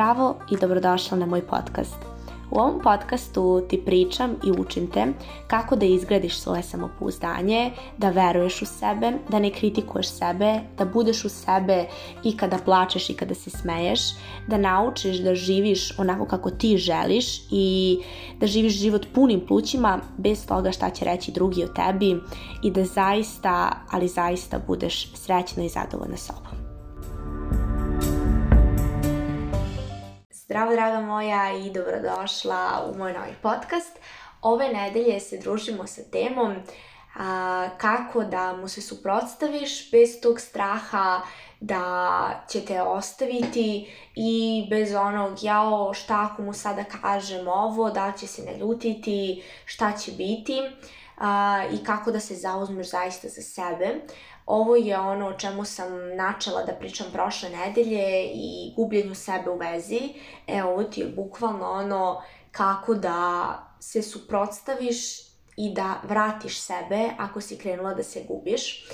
Zdravo i dobrodošla na moj podcast. U ovom podcastu ti pričam i učim te kako da izgradiš svoje samopouzdanje, da veruješ u sebe, da ne kritikuješ sebe, da budeš u sebe i kada plačeš i kada se smeješ, da naučiš da živiš onako kako ti želiš i da živiš život punim plućima bez toga šta će reći drugi o tebi i da zaista, ali zaista budeš srećna i zadovoljna sobom. Zdravo draga moja i dobrodošla u moj novi podcast. Ove nedelje se družimo sa temom a, kako da mu se suprotstaviš bez tog straha da će te ostaviti i bez onog jao šta ako mu sada kažem ovo, da će se ne ljutiti, šta će biti a, i kako da se zauzmeš zaista za sebe. Ovo je ono o čemu sam načela da pričam prošle nedelje i gubljenju sebe u vezi. E, ovo ti je bukvalno ono kako da se suprotstaviš i da vratiš sebe ako si krenula da se gubiš.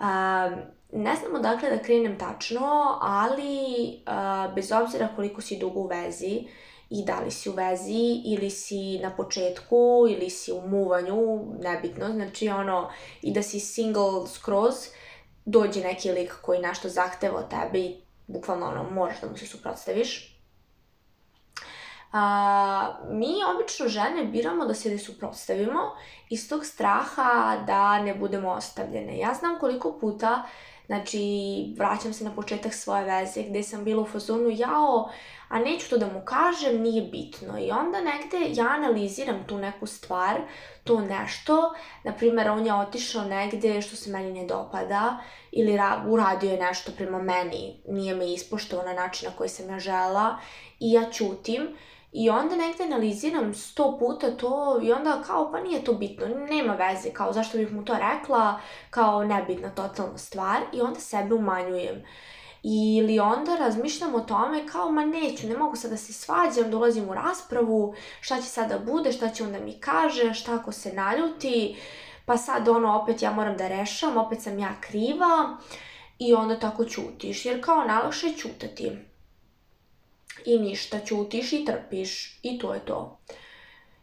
Um, ne znam odakle da krenem tačno, ali uh, bez obzira koliko si dugo u vezi, uh, i da li si u vezi ili si na početku ili si u muvanju, nebitno, znači ono i da si single skroz, dođe neki lik koji nešto zahteva od tebe i bukvalno ono možeš da mu se suprotstaviš. A, mi obično žene biramo da se ne suprotstavimo iz tog straha da ne budemo ostavljene. Ja znam koliko puta uh, Znači, vraćam se na početak svoje veze gde sam bila u fazonu, jao, a neću to da mu kažem, nije bitno. I onda negde ja analiziram tu neku stvar, to nešto, na primjer on je otišao negde što se meni ne dopada ili ra uradio je nešto prema meni, nije me ispoštovao na način na koji sam ja žela i ja ćutim I onda negde analiziram sto puta to i onda kao pa nije to bitno, nema veze, kao zašto bih mu to rekla, kao nebitna totalna stvar i onda sebe umanjujem. Ili onda razmišljam o tome kao, ma neću, ne mogu sad da se svađam, dolazim u raspravu, šta će sada da bude, šta će onda mi kaže, šta ako se naljuti, pa sad ono opet ja moram da rešam, opet sam ja kriva i onda tako ćutiš, jer kao najlakše je ćutati i ništa, ćutiš i trpiš i to je to.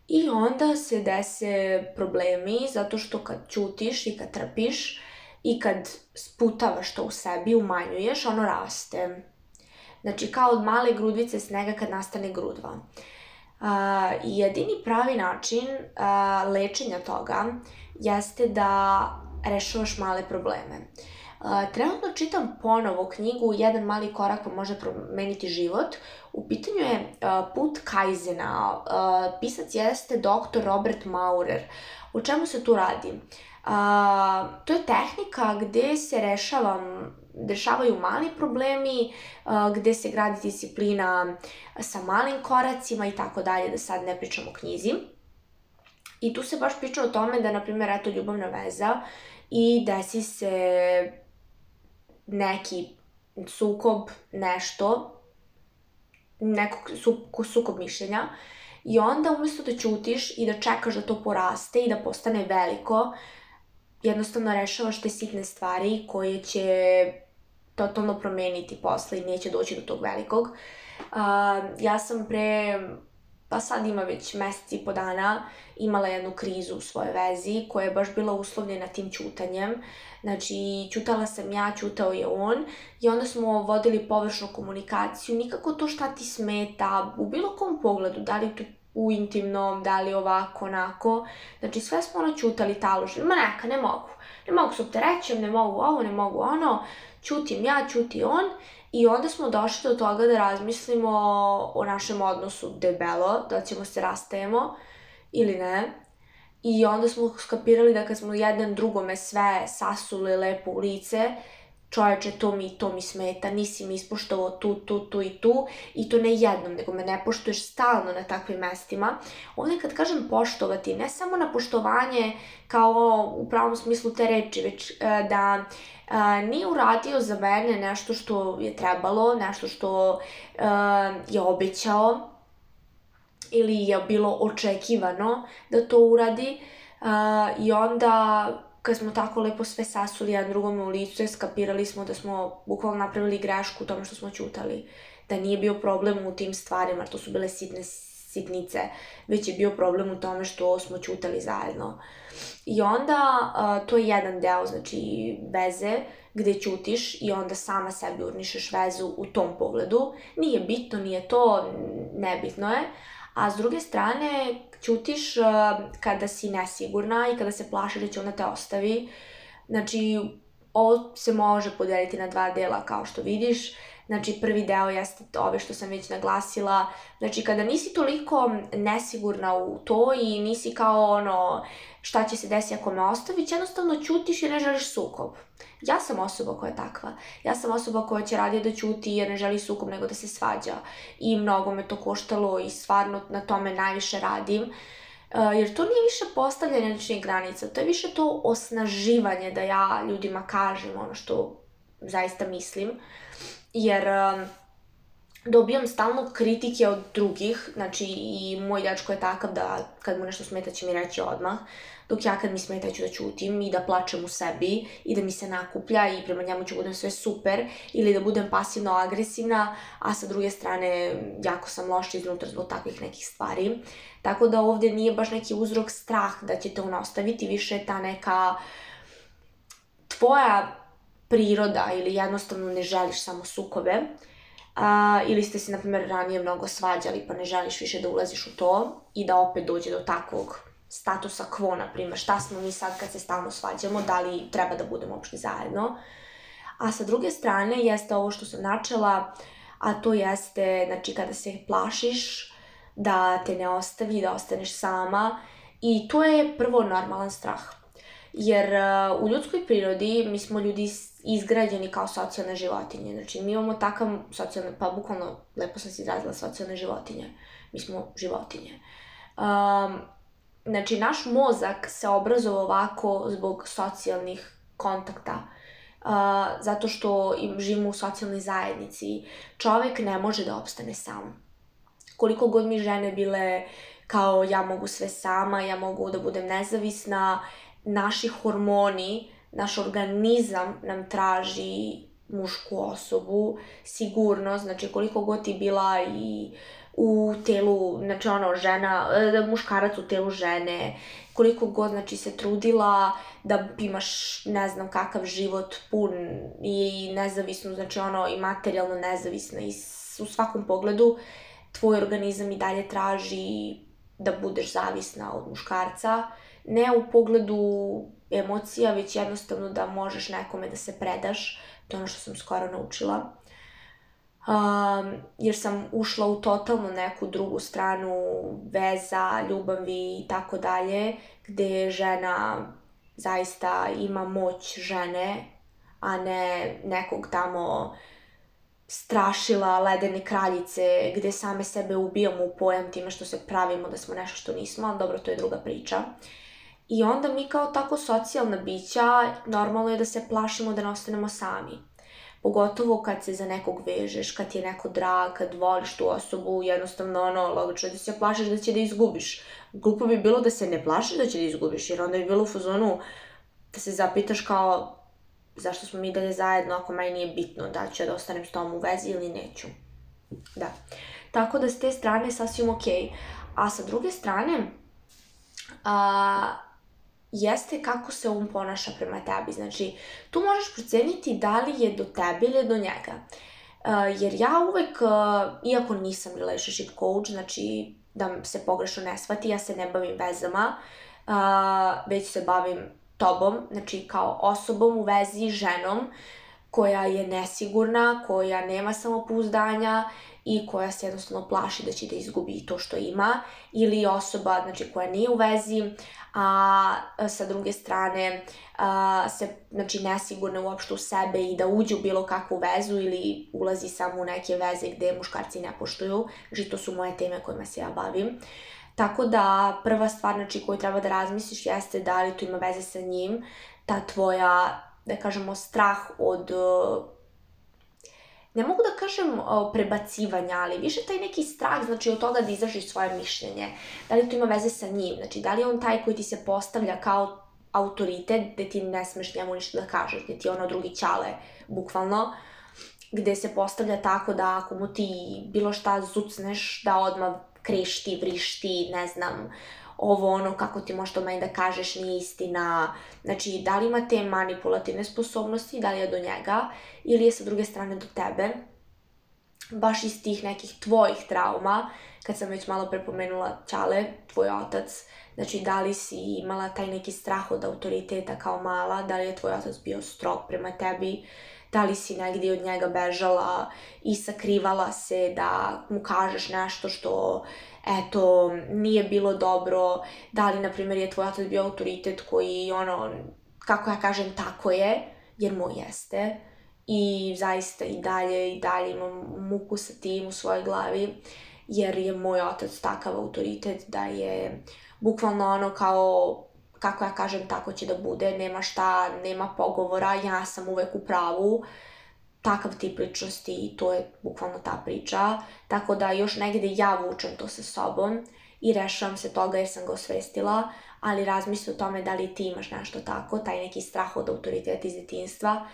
I onda se dese problemi zato što kad ćutiš i kad trpiš i kad sputavaš to u sebi, umanjuješ, ono raste. Znači kao od male grudvice snega kad nastane grudva. A, jedini pravi način a, lečenja toga jeste da rešavaš male probleme. Trenutno čitam ponovo knjigu Jedan mali korak može promeniti život. U pitanju je Put Kajzena. Pisac jeste doktor Robert Maurer. O čemu se tu radi? A, to je tehnika gde se rešava, rešavaju mali problemi, a, gde se gradi disciplina sa malim koracima i tako dalje, da sad ne pričam o knjizi. I tu se baš priča o tome da, na primjer, eto, ljubavna veza i desi se neki sukob, nešto, nekog su, sukob mišljenja i onda umesto da ćutiš i da čekaš da to poraste i da postane veliko, jednostavno rešavaš te sitne stvari koje će totalno promeniti posle i neće doći do tog velikog. Uh, ja sam pre pa sad ima već mesec i po dana, imala jednu krizu u svojoj vezi koja je baš bila uslovljena tim ćutanjem. Znači, ćutala sam ja, ćutao je on i onda smo vodili površnu komunikaciju, nikako to šta ti smeta, u bilo kom pogledu, da li tu u intimnom, da li ovako, onako. Znači, sve smo ono ćutali taložili. Ma neka, ne mogu. Ne mogu se opterećem, ne mogu ovo, ne mogu ono. Ćutim ja, ćuti on. I onda smo došli do toga da razmislimo o našem odnosu debelo, da ćemo se rastajemo ili ne. I onda smo skapirali da kad smo jedan drugome sve sasuli lepo u lice, čovječe, to mi, to mi smeta, nisi mi ispoštovao tu, tu, tu i tu, i to ne jednom, nego me ne poštuješ stalno na takvim mestima. Ovdje kad kažem poštovati, ne samo na poštovanje kao u pravom smislu te reči, već e, da a, e, nije uradio za mene nešto što je trebalo, nešto što a, e, je obećao ili je bilo očekivano da to uradi a, i onda kad smo tako lepo sve sasuli jedan drugome u licu, skapirali smo da smo bukvalno napravili grešku u tome što smo ćutali. Da nije bio problem u tim stvarima, to su bile sitne sitnice, već je bio problem u tome što smo ćutali zajedno. I onda, a, to je jedan deo, znači, veze, gde čutiš i onda sama sebi urnišeš vezu u tom pogledu. Nije bitno, nije to, nebitno je, a s druge strane ćutiš eh, kada si nesigurna i kada se plaši da će ona te ostavi. Znači, ovo se može podeliti na dva dela kao što vidiš. Znači, prvi deo jeste ove što sam već naglasila. Znači, kada nisi toliko nesigurna u to i nisi kao ono šta će se desiti ako me ostavić, jednostavno ćutiš i ne želiš sukob. Ja sam osoba koja je takva. Ja sam osoba koja će radije da ćuti jer ne želi sukob nego da se svađa. I mnogo me to koštalo i stvarno na tome najviše radim. Eh, jer to nije više postavljanje ličnih granica, to je više to osnaživanje da ja ljudima kažem ono što zaista mislim. Jer eh, dobijam stalno kritike od drugih, znači i moj dečko je takav da kad mu nešto smeta će mi reći odmah, dok ja kad mi smeta ću da ćutim i da plačem u sebi i da mi se nakuplja i prema njemu ću da budem sve super ili da budem pasivno agresivna, a sa druge strane jako sam loša iznutra zbog takvih nekih stvari. Tako da ovde nije baš neki uzrok strah da će te ona ostaviti, više je ta neka tvoja priroda ili jednostavno ne želiš samo sukobe a, ili ste se, na primjer, ranije mnogo svađali pa ne želiš više da ulaziš u to i da opet dođe do takvog statusa quo, na primer, šta smo mi sad kad se stalno svađamo, da li treba da budemo uopšte zajedno. A sa druge strane jeste ovo što sam načela, a to jeste, znači, kada se plašiš, da te ne ostavi, da ostaneš sama i to je prvo normalan strah. Jer uh, u ljudskoj prirodi mi smo ljudi izgrađeni kao socijalne životinje. Znači, mi imamo takav socijalne, pa bukvalno lepo sam se izrazila socijalne životinje. Mi smo životinje. Um, Znači, naš mozak se obrazovao ovako zbog socijalnih kontakta. Uh, zato što im živimo u socijalnoj zajednici. Čovek ne može da opstane sam. Koliko god mi žene bile kao ja mogu sve sama, ja mogu da budem nezavisna, naši hormoni, naš organizam nam traži mušku osobu, sigurnost, znači koliko god ti bila i uh, u telu, znači ono, žena, eh, da muškarac u telu žene, koliko god, znači, se trudila da imaš, ne znam, kakav život pun i nezavisno, znači ono, i materijalno nezavisna i u svakom pogledu tvoj organizam i dalje traži da budeš zavisna od muškarca, ne u pogledu emocija, već jednostavno da možeš nekome da se predaš, to je ono što sam skoro naučila um, jer sam ušla u totalno neku drugu stranu veza, ljubavi i tako dalje, gde žena zaista ima moć žene, a ne nekog tamo strašila ledene kraljice gde same sebe ubijamo u pojam time što se pravimo da smo nešto što nismo, ali dobro, to je druga priča. I onda mi kao tako socijalna bića, normalno je da se plašimo da ne ostanemo sami Pogotovo kad se za nekog vežeš, kad ti je neko drag, kad voliš tu osobu, jednostavno ono, logično da se plašiš da će da izgubiš. Glupo bi bilo da se ne plašiš da će da izgubiš, jer onda bi bilo u fazonu da se zapitaš kao zašto smo mi dalje zajedno ako meni nije bitno da ću ja da ostanem s tom u vezi ili neću. Da. Tako da s te strane sasvim okej. Okay. A sa druge strane, a, jeste kako se on ponaša prema tebi. Znači, tu možeš proceniti da li je do tebe ili je do njega. Uh, jer ja uvek, uh, iako nisam relationship coach, znači da se pogrešno ne shvati, ja se ne bavim vezama, uh, već se bavim tobom, znači kao osobom u vezi, ženom, koja je nesigurna, koja nema samopouzdanja, uh, i koja se jednostavno plaši da će da izgubi to što ima ili osoba znači, koja nije u vezi, a sa druge strane a, se znači, nesigurna uopšte u sebe i da uđe u bilo kakvu vezu ili ulazi samo u neke veze gde muškarci ne poštuju. Znači, to su moje teme kojima se ja bavim. Tako da prva stvar znači, koju treba da razmisliš jeste da li to ima veze sa njim, ta tvoja, da kažemo, strah od ne mogu da kažem o, prebacivanja, ali više taj neki strah, znači od toga da izašiš svoje mišljenje. Da li to ima veze sa njim? Znači, da li je on taj koji ti se postavlja kao autoritet gde ti ne smeš njemu ništa da kažeš, gde ti ono drugi ćale, bukvalno, gde se postavlja tako da ako mu ti bilo šta zucneš, da odmah krešti, vrišti, ne znam, ovo ono kako ti možeš to meni da kažeš nije istina. Znači, da li ima te manipulativne sposobnosti, da li je do njega ili je sa druge strane do tebe baš iz tih nekih tvojih trauma, kad sam već malo prepomenula Čale, tvoj otac, znači da li si imala taj neki strah od autoriteta kao mala, da li je tvoj otac bio strog prema tebi, da li si negdje od njega bežala i sakrivala se da mu kažeš nešto što eto, nije bilo dobro, da li, na primjer, je tvoj otac bio autoritet koji, ono, kako ja kažem, tako je, jer moj jeste. I zaista i dalje, i dalje imam muku sa tim u svojoj glavi, jer je moj otac takav autoritet da je bukvalno ono kao kako ja kažem, tako će da bude, nema šta, nema pogovora, ja sam uvek u pravu, uh, takav tip ličnosti i to je bukvalno ta priča. Tako da još negde ja vučem to sa sobom i rešavam se toga jer sam ga osvestila, ali razmisli o tome da li ti imaš nešto tako, taj neki strah od autoriteta iz detinstva,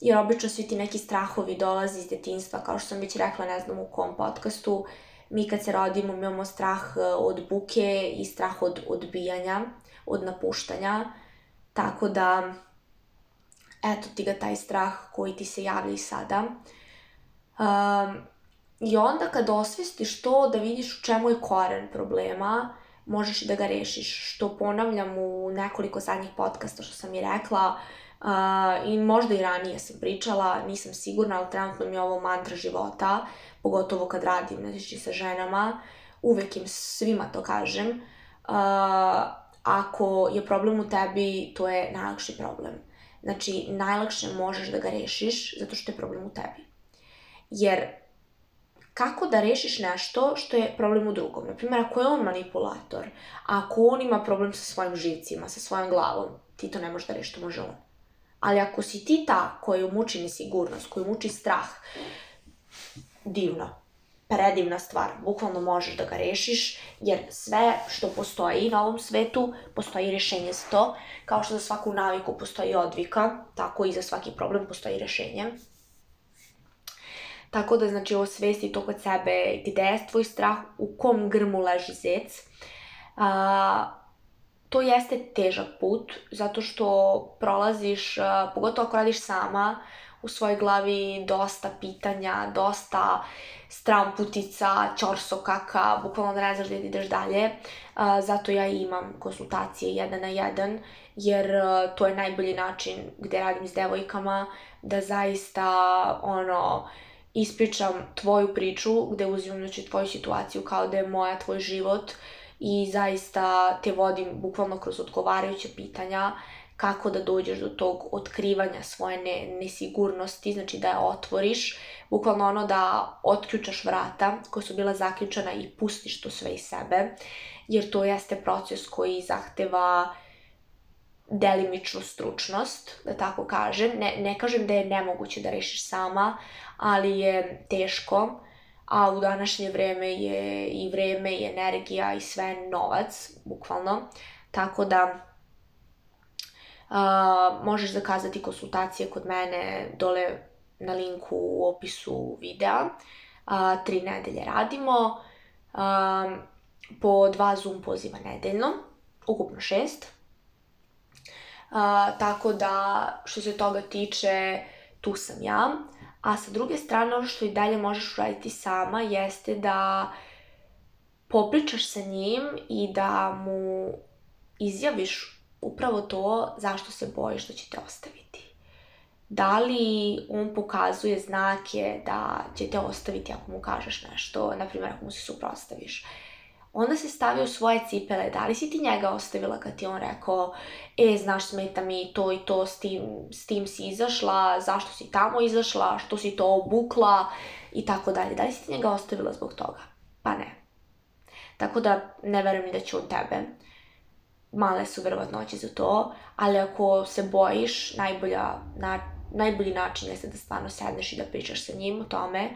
jer obično svi ti neki strahovi dolaze iz detinstva, kao što sam već rekla, ne znam u kom podcastu, mi kad se rodimo mi imamo strah e, od buke i strah od odbijanja, od napuštanja, tako da eto ti ga taj strah koji ti se javlja i sada. Um, I onda kad osvestiš to, da vidiš u čemu je koren problema, možeš i da ga rešiš. Što ponavljam u nekoliko zadnjih podcasta što sam i rekla, uh, i možda i ranije sam pričala, nisam sigurna, ali trenutno mi je ovo mantra života, pogotovo kad radim, znači sa ženama, uvek im svima to kažem, uh, ako je problem u tebi, to je najlakši problem Znači, najlakše možeš da ga rešiš zato što je problem u tebi. Jer kako da rešiš nešto što je problem u drugom. Naprimjer, ako je on manipulator, ako on ima problem sa svojim živcima, sa svojom glavom, ti to ne možeš da rešiš, to može on. Ali ako si ti ta koju muči nesigurnost, koju muči strah, divno predivna stvar. Bukvalno možeš da ga rešiš, jer sve što postoji na ovom svetu, postoji rešenje za to. Kao što za svaku naviku postoji odvika, tako i za svaki problem postoji rešenje. Tako da, znači, osvesti to kod sebe, gde je tvoj strah, u kom grmu leži zec. A, to jeste težak put, zato što prolaziš, a, pogotovo ako radiš sama, u svojoj glavi dosta pitanja, dosta stramputica, ćorsokaka, bukvalno da ne znaš da ideš dalje. Zato ja imam konsultacije jedan na jedan, jer to je najbolji način gde radim s devojkama, da zaista, ono, ispričam tvoju priču, gde uzimam, znači, tvoju situaciju kao da je moja, tvoj život i zaista te vodim bukvalno kroz odgovarajuće pitanja, uh, kako da dođeš do tog otkrivanja svoje ne, nesigurnosti, znači da je otvoriš, bukvalno ono da otključaš vrata koja su bila zaključana i pustiš to sve iz sebe, jer to jeste proces koji zahteva delimičnu stručnost, da tako kažem. Ne, ne kažem da je nemoguće da rešiš sama, ali je teško, a u današnje vreme je i vreme i energija i sve novac, bukvalno. Tako da Uh, možeš zakazati konsultacije kod mene dole na linku u opisu videa. A, uh, tri nedelje radimo, uh, po dva Zoom poziva nedeljno, ukupno šest. A, tako da, što se toga tiče, tu sam ja. A sa druge strane, ono što i dalje možeš uraditi sama jeste da popričaš sa njim i da mu izjaviš upravo to zašto se boji što da će te ostaviti. Da li on pokazuje znake da će te ostaviti ako mu kažeš nešto, na primjer ako mu se suprostaviš. Onda se stavio u svoje cipele, da li si ti njega ostavila kad ti on rekao e, znaš, smeta mi to i to, s tim, s tim si izašla, zašto si tamo izašla, što si to obukla i tako dalje. Da li si ti njega ostavila zbog toga? Pa ne. Tako da ne verujem ni da će on tebe male su verovatnoće za to, ali ako se bojiš, najbolja, na, najbolji način jeste da stvarno sedneš i da pričaš sa njim o tome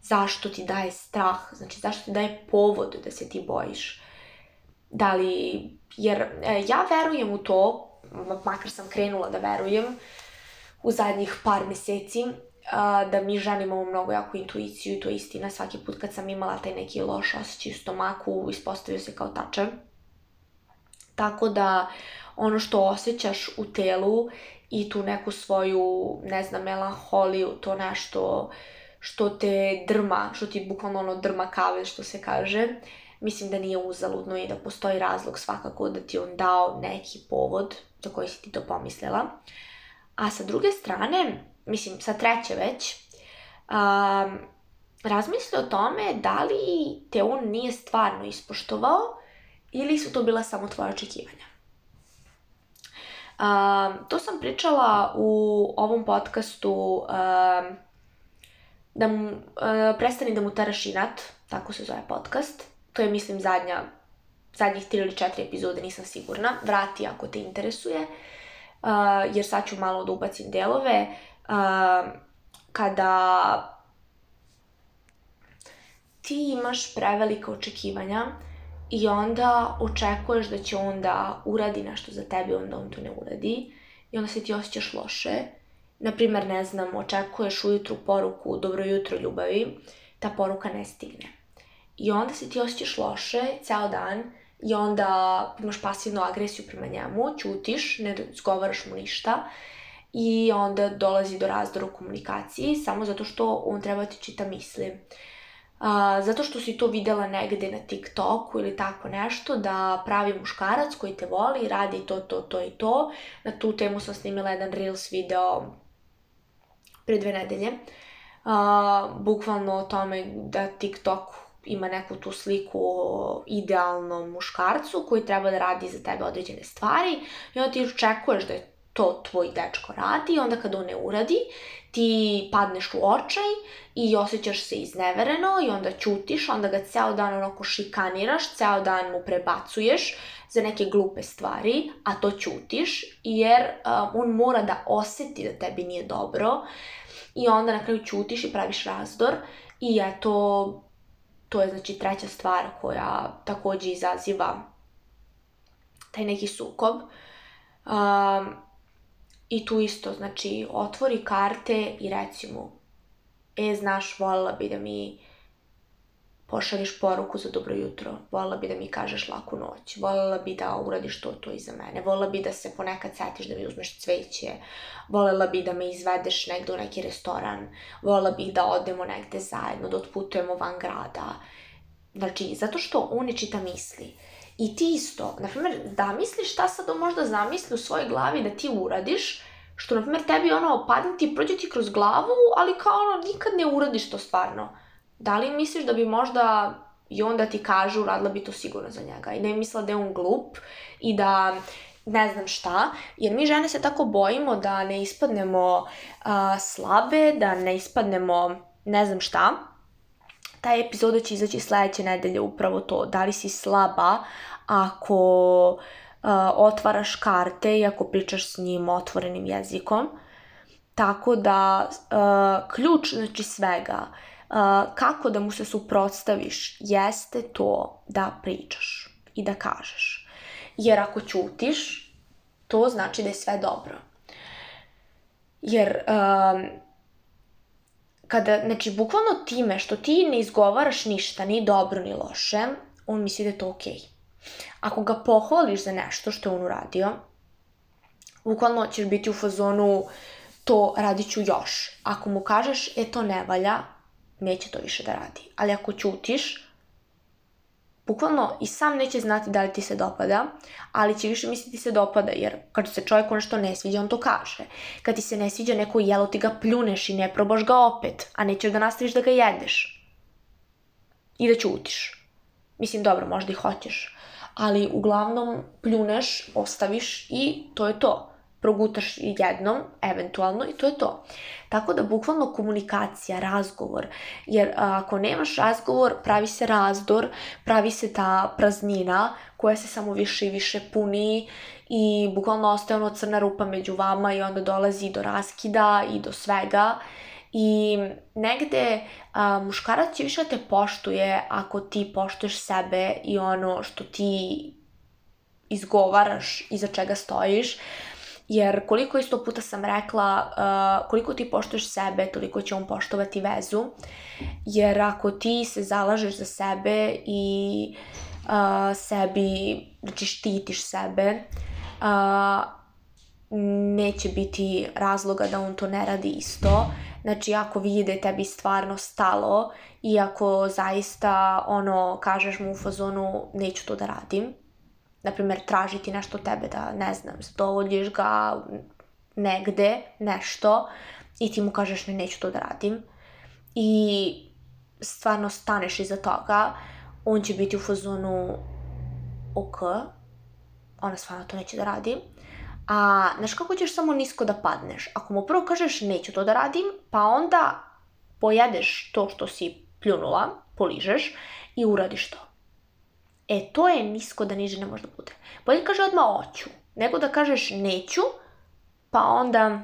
zašto ti daje strah, znači zašto ti daje povod da se ti bojiš. Da li, jer e, ja verujem u to, makar sam krenula da verujem, u zadnjih par meseci, a, e, da mi žene mnogo jaku intuiciju i to je istina. Svaki put kad sam imala taj neki loš osjećaj u stomaku, ispostavio se kao tačan Tako da ono što osjećaš u telu i tu neku svoju, ne znam, melanholiju, to nešto što te drma, što ti bukvalno ono drma kave, što se kaže, mislim da nije uzaludno i da postoji razlog svakako da ti on dao neki povod za koji si ti to pomislila. A sa druge strane, mislim sa treće već, um, razmisli o tome da li te on nije stvarno ispoštovao ili su to bila samo tvoja očekivanja? Um, to sam pričala u ovom podcastu um, da mu, uh, prestani da mu taraš inat, tako se zove podcast. To je, mislim, zadnja, zadnjih tri ili četiri epizode, nisam sigurna. Vrati ako te interesuje, uh, jer sad ću malo da ubacim delove. Uh, kada ti imaš prevelika očekivanja, uh, i onda očekuješ da će on da uradi nešto za tebe, onda on to ne uradi i onda se ti osjećaš loše. Naprimer, ne znam, očekuješ ujutru poruku dobro jutro ljubavi, ta poruka ne stigne. I onda se ti osjećaš loše ceo dan i onda imaš pasivnu agresiju prema njemu, ćutiš, ne zgovaraš mu ništa i onda dolazi do razdora u komunikaciji samo zato što on treba da ti čita misli a, zato što si to videla negde na TikToku ili tako nešto, da pravi muškarac koji te voli, radi to, to, to i to. Na tu temu sam snimila jedan Reels video pre dve nedelje. Uh, bukvalno o tome da TikTok ima neku tu sliku o idealnom muškarcu koji treba da radi za tebe određene stvari i onda ti očekuješ da je to tvoj dečko radi, onda kad on ne uradi, ti padneš u očaj i osjećaš se iznevereno i onda ćutiš, onda ga ceo dan onako šikaniraš, ceo dan mu prebacuješ za neke glupe stvari, a to ćutiš jer um, on mora da oseti da tebi nije dobro i onda na kraju ćutiš i praviš razdor i eto, to je znači treća stvar koja takođe izaziva taj neki sukob. Um, I tu isto, znači, otvori karte i reci mu, e, znaš, volila bi da mi pošalješ poruku za dobro jutro, volila bi da mi kažeš laku noć, volila bi da uradiš to, to i za mene, volila bi da se ponekad setiš da mi uzmeš cveće, volela bi da me izvedeš negde u neki restoran, volela bi da odemo negde zajedno, da otputujemo van grada. Znači, zato što on ne čita misli. I ti isto, na primjer, da misliš šta sad on možda zamisli u svojoj glavi da ti uradiš, što, na primjer, tebi ono padne ti, prođe ti kroz glavu, ali kao ono, nikad ne uradiš to stvarno. Da li misliš da bi možda i onda ti kaže uradila bi to sigurno za njega i ne je mislila da je on glup i da ne znam šta, jer mi žene se tako bojimo da ne ispadnemo uh, slabe, da ne ispadnemo ne znam šta, taj epizoda će izaći sledeće nedelje upravo to, da li si slaba ako uh, otvaraš karte i ako pričaš s njim otvorenim jezikom. Tako da uh, ključ znači svega uh, kako da mu se suprotstaviš jeste to da pričaš i da kažeš. Jer ako ćutiš, to znači da je sve dobro. Jer um, kada, znači, bukvalno time što ti ne izgovaraš ništa, ni dobro, ni loše, on misli da je to okej. Okay. Ako ga pohvališ za nešto što je on uradio, bukvalno ćeš biti u fazonu to radit ću još. Ako mu kažeš, e to ne valja, neće to više da radi. Ali ako ćutiš, bukvalno i sam neće znati da li ti se dopada, ali će više misliti da se dopada, jer kad se čovjeku nešto ne sviđa, on to kaže. Kad ti se ne sviđa neko jelo, ti ga pljuneš i ne probaš ga opet, a nećeš da nastaviš da ga jedeš. I da ćutiš. Mislim, dobro, možda i hoćeš. Ali uglavnom pljuneš, ostaviš i to je to progutaš jednom, eventualno, i to je to. Tako da, bukvalno komunikacija, razgovor, jer a, ako nemaš razgovor, pravi se razdor, pravi se ta praznina koja se samo više i više puni i bukvalno ostaje ono crna rupa među vama i onda dolazi do raskida i do svega. I negde a, muškarac će više da te poštuje ako ti poštuješ sebe i ono što ti izgovaraš, iza čega stojiš, jer koliko isto puta sam rekla, uh, koliko ti poštuješ sebe, toliko će on poštovati vezu, jer ako ti se zalažeš za sebe i uh, sebi, znači štitiš sebe, uh, neće biti razloga da on to ne radi isto. Znači, ako vidi da je tebi stvarno stalo i ako zaista ono, kažeš mu u fazonu neću to da radim, na primjer, tražiti nešto tebe da, ne znam, zadovoljiš ga negde, nešto, i ti mu kažeš ne, neću to da radim. I stvarno staneš iza toga, on će biti u fazonu ok, ona stvarno to neće da radi. A, znaš kako ćeš samo nisko da padneš? Ako mu prvo kažeš neću to da radim, pa onda pojedeš to što si pljunula, poližeš i uradiš to. E, to je nisko da niže ne može da bude. Bolje kaže odmah oću, nego da kažeš neću, pa onda...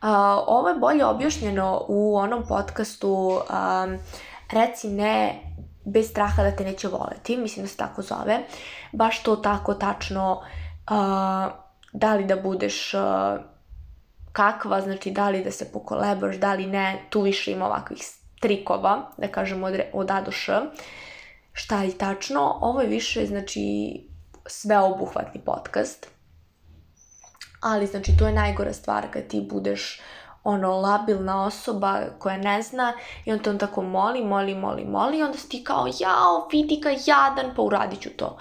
A, ovo je bolje objašnjeno u onom podcastu a, Reci ne bez straha da te neće voleti, mislim da se tako zove. Baš to tako tačno a, da li da budeš a, kakva, znači da li da se pokolebaš, da li ne, tu više ima ovakvih trikova, da kažemo od, od A do Š šta je tačno, ovo je više, znači, sveobuhvatni podcast. Ali, znači, to je najgora stvar kad ti budeš ono, labilna osoba koja ne zna i on te on tako moli, moli, moli, moli i onda si ti kao, jao, vidi ga, jadan, pa uradit ću to.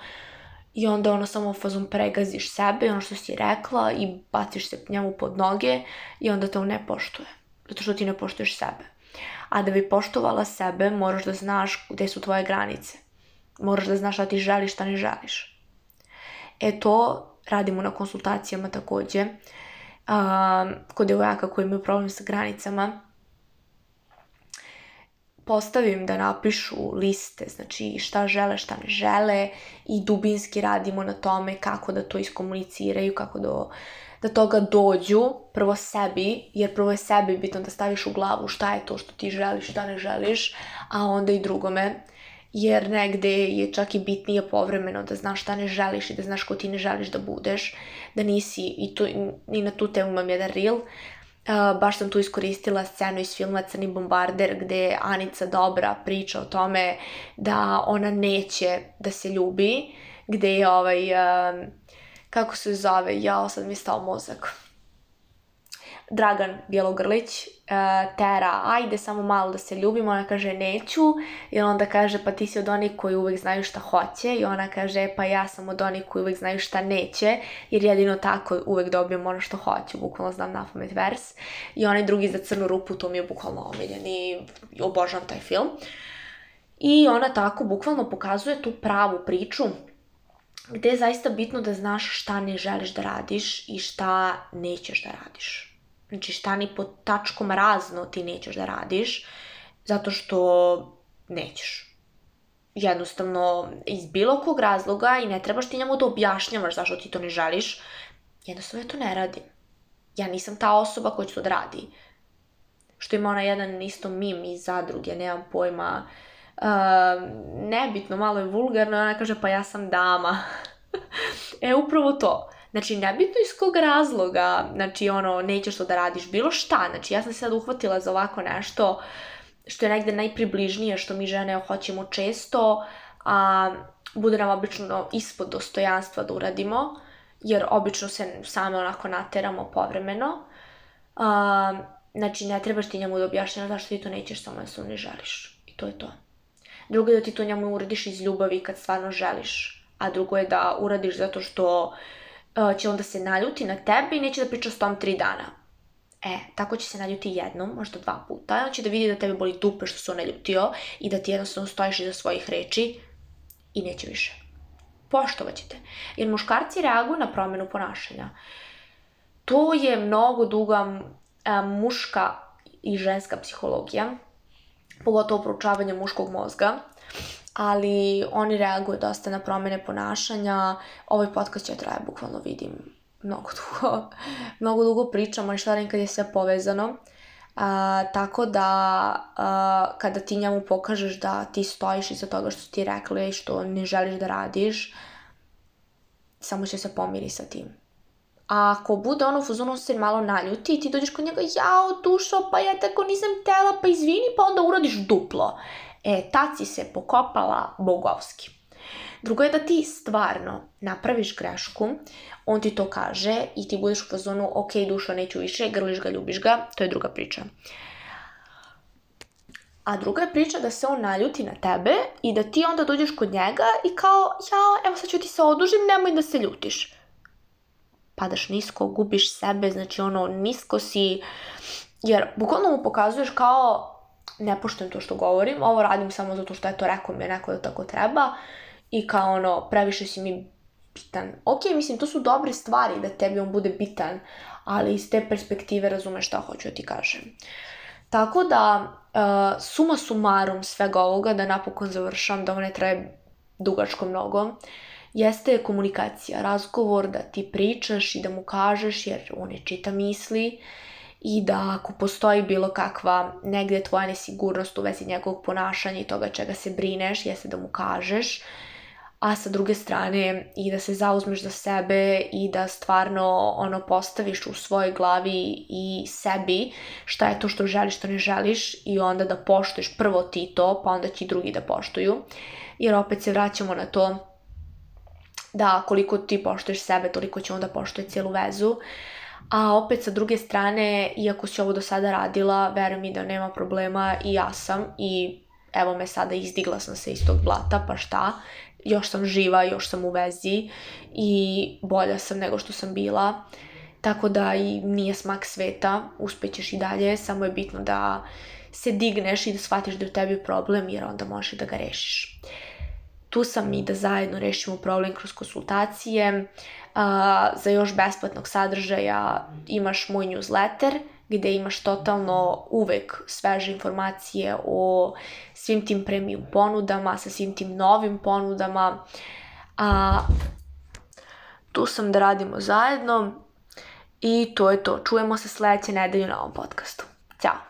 I onda ono samo fazom pregaziš sebe, ono što si rekla i baciš se njemu pod noge i onda te on ne poštuje. Zato što ti ne poštuješ sebe. A da bi poštovala sebe, moraš da znaš gde su tvoje granice. Moraš da znaš šta ti želiš, šta ne želiš. E to radimo na konsultacijama takođe. Um, kod devojaka koji imaju problem sa granicama, postavim da napišu liste, znači šta žele, šta ne žele i dubinski radimo na tome kako da to iskomuniciraju, kako do, da toga dođu prvo sebi, jer prvo je sebi bitno da staviš u glavu šta je to što ti želiš, šta ne želiš, a onda i drugome jer negde je čak i bitnije povremeno da znaš šta ne želiš i da znaš ko ti ne želiš da budeš, da nisi, i, tu, i na tu temu imam jedan reel, Uh, baš sam tu iskoristila scenu iz filma Crni bombarder gde Anica Dobra priča o tome da ona neće da se ljubi, gde je ovaj, um, kako se zove, jao sad mi je stao mozak Dragan Bjelogrlić uh, tera, ajde samo malo da se ljubimo, ona kaže neću i onda kaže pa ti si od onih koji uvek znaju šta hoće i ona kaže pa ja sam od onih koji uvek znaju šta neće jer jedino tako uvek dobijem ono što hoću, bukvalno znam na pamet vers i onaj drugi za crnu rupu, to mi je bukvalno omiljen i obožavam taj film. I ona tako bukvalno pokazuje tu pravu priču gde je zaista bitno da znaš šta ne želiš da radiš i šta nećeš da radiš. Znači šta ni pod tačkom razno ti nećeš da radiš, zato što nećeš. Jednostavno, iz bilo kog razloga i ne trebaš ti njemu da objašnjavaš zašto ti to ne želiš, jednostavno ja to ne radim. Ja nisam ta osoba koja će to da radi. Što ima ona jedan isto mim iz zadruge, nemam pojma, uh, nebitno, malo je vulgarno, ona kaže pa ja sam dama. e, upravo to Znači, nebitno iz kog razloga, znači, ono, nećeš to da radiš, bilo šta. Znači, ja sam se sad uhvatila za ovako nešto što je negde najpribližnije što mi žene hoćemo često, a bude nam obično ispod dostojanstva da uradimo, jer obično se same onako nateramo povremeno. A, znači, ne trebaš ti njemu da objašnjena zašto ti to nećeš, samo da ne želiš. I to je to. Drugo je da ti to njemu uradiš iz ljubavi kad stvarno želiš, a drugo je da uradiš zato što E, će onda se naljuti na tebe i neće da priča s tom tri dana. E, tako će se naljuti jednom, možda dva puta. On će da vidi da tebe boli dupe što se on naljutio i da ti jednostavno stojiš iza svojih reči i neće više. Poštovaćete. Jer muškarci reaguju na promenu ponašanja. To je mnogo duga a, e, muška i ženska psihologija, pogotovo proučavanje muškog mozga ali oni reaguju dosta na promene ponašanja. Ovaj podcast će traje bukvalno vidim mnogo dugo, mnogo dugo pričamo, ali šta da kad je sve povezano. A, tako da a, kada ti njemu pokažeš da ti stojiš iza toga što ti rekla i što ne želiš da radiš, samo će se pomiri sa tim. A ako bude ono fuzonu se malo naljuti i ti dođeš kod njega, jao dušo, pa ja tako nisam tela, pa izvini, pa onda uradiš duplo. E, tad se pokopala bogovski. Drugo je da ti stvarno napraviš grešku, on ti to kaže i ti budeš u fazonu ok, dušo, neću više, grliš ga, ljubiš ga, to je druga priča. A druga je priča da se on naljuti na tebe i da ti onda dođeš kod njega i kao, ja, evo sad ću ti se odužim, nemoj da se ljutiš. Padaš nisko, gubiš sebe, znači ono, nisko si, jer bukvalno mu pokazuješ kao, ne poštujem to što govorim, ovo radim samo zato što, je to rekao mi je neko da tako treba i kao, ono, previše si mi bitan. Ok, mislim, to su dobre stvari da tebi on bude bitan, ali iz te perspektive razumeš šta hoću da ti kažem. Tako da, uh, suma sumarum svega ovoga, da napokon završam, da ovo ne traje dugačko mnogo, jeste komunikacija, razgovor, da ti pričaš i da mu kažeš, jer on ne čita misli, i da ako postoji bilo kakva negde tvoja nesigurnost u vezi njegovog ponašanja i toga čega se brineš, jeste da mu kažeš, a sa druge strane i da se zauzmeš za sebe i da stvarno ono postaviš u svojoj glavi i sebi šta je to što želiš, što ne želiš i onda da poštuješ prvo ti to, pa onda će i drugi da poštuju. Jer opet se vraćamo na to da koliko ti poštuješ sebe, toliko će onda poštovati cijelu vezu. A opet sa druge strane, iako si ovo do sada radila, veruj mi da nema problema i ja sam i evo me sada izdigla sam se iz tog blata, pa šta? Još sam živa, još sam u vezi i bolja sam nego što sam bila. Tako da i nije smak sveta, uspećeš i dalje, samo je bitno da se digneš i da shvatiš da je u tebi problem jer onda možeš da ga rešiš tu sam mi da zajedno rešimo problem kroz konsultacije. Uh, za još besplatnog sadržaja imaš moj newsletter gde imaš totalno uvek sveže informacije o svim tim premium ponudama, sa svim tim novim ponudama. A, tu sam da radimo zajedno i to je to. Čujemo se sledeće nedelje na ovom podcastu. Ćao!